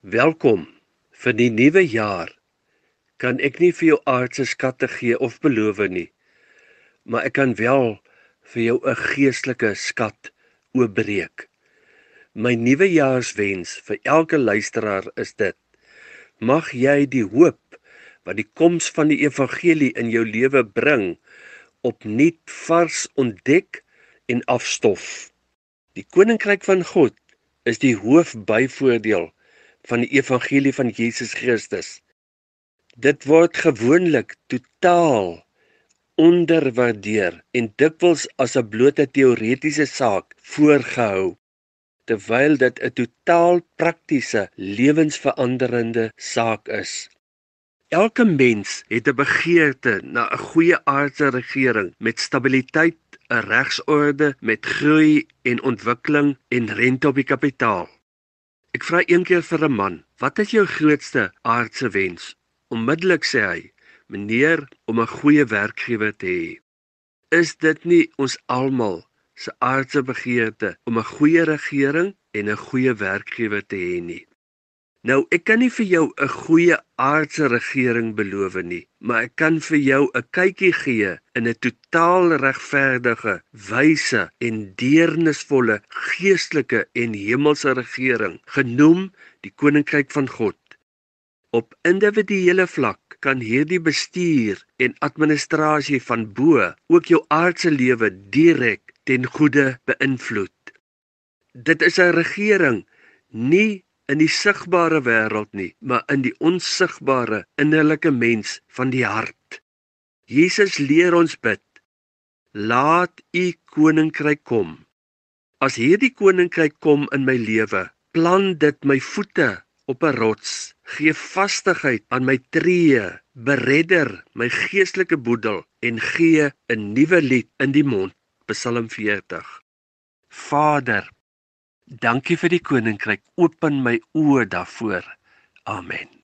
Welkom vir die nuwe jaar. Kan ek nie vir jou aardse skatte gee of beloof nie, maar ek kan wel vir jou 'n geestelike skat oopbreek. My nuwejaarswens vir elke luisteraar is dit: Mag jy die hoop wat die koms van die evangelie in jou lewe bring, opnuut vars ontdek en afstof. Die koninkryk van God is die hoofbyvoordeel van die evangelie van Jesus Christus. Dit word gewoonlik totaal onderwaardeer en dikwels as 'n blote teoretiese saak voorgehou terwyl dit 'n totaal praktiese lewensveranderende saak is. Elke mens het 'n begeerte na 'n goeie aardse regering met stabiliteit, 'n regsorde met groei en ontwikkeling en rente op die kapitaal. Ek vra een keer vir 'n man, "Wat is jou grootste aardse wens?" Onmiddellik sê hy, "Meneer, om 'n goeie werkgewer te hê." Is dit nie ons almal se aardse begeerte om 'n goeie regering en 'n goeie werkgewer te hê nie? Nou, ek kan nie vir jou 'n goeie aardse regering beloof nie, maar ek kan vir jou 'n kykie gee in 'n totaal regverdige, wyse en deernisvolle geestelike en hemelse regering, genoem die koninkryk van God. Op individuele vlak kan hierdie bestuur en administrasie van bo ook jou aardse lewe direk ten goeie beïnvloed. Dit is 'n regering nie in die sigbare wêreld nie, maar in die onsigbare innerlike mens van die hart. Jesus leer ons bid: Laat u koninkryk kom. As hierdie koninkryk kom in my lewe, plan dit my voete op 'n rots, gee vastigheid aan my tree, beredder my geestelike boedel en gee 'n nuwe lied in die mond. Psalm 40. Vader, Dankie vir die koninkryk. Open my oë daarvoor. Amen.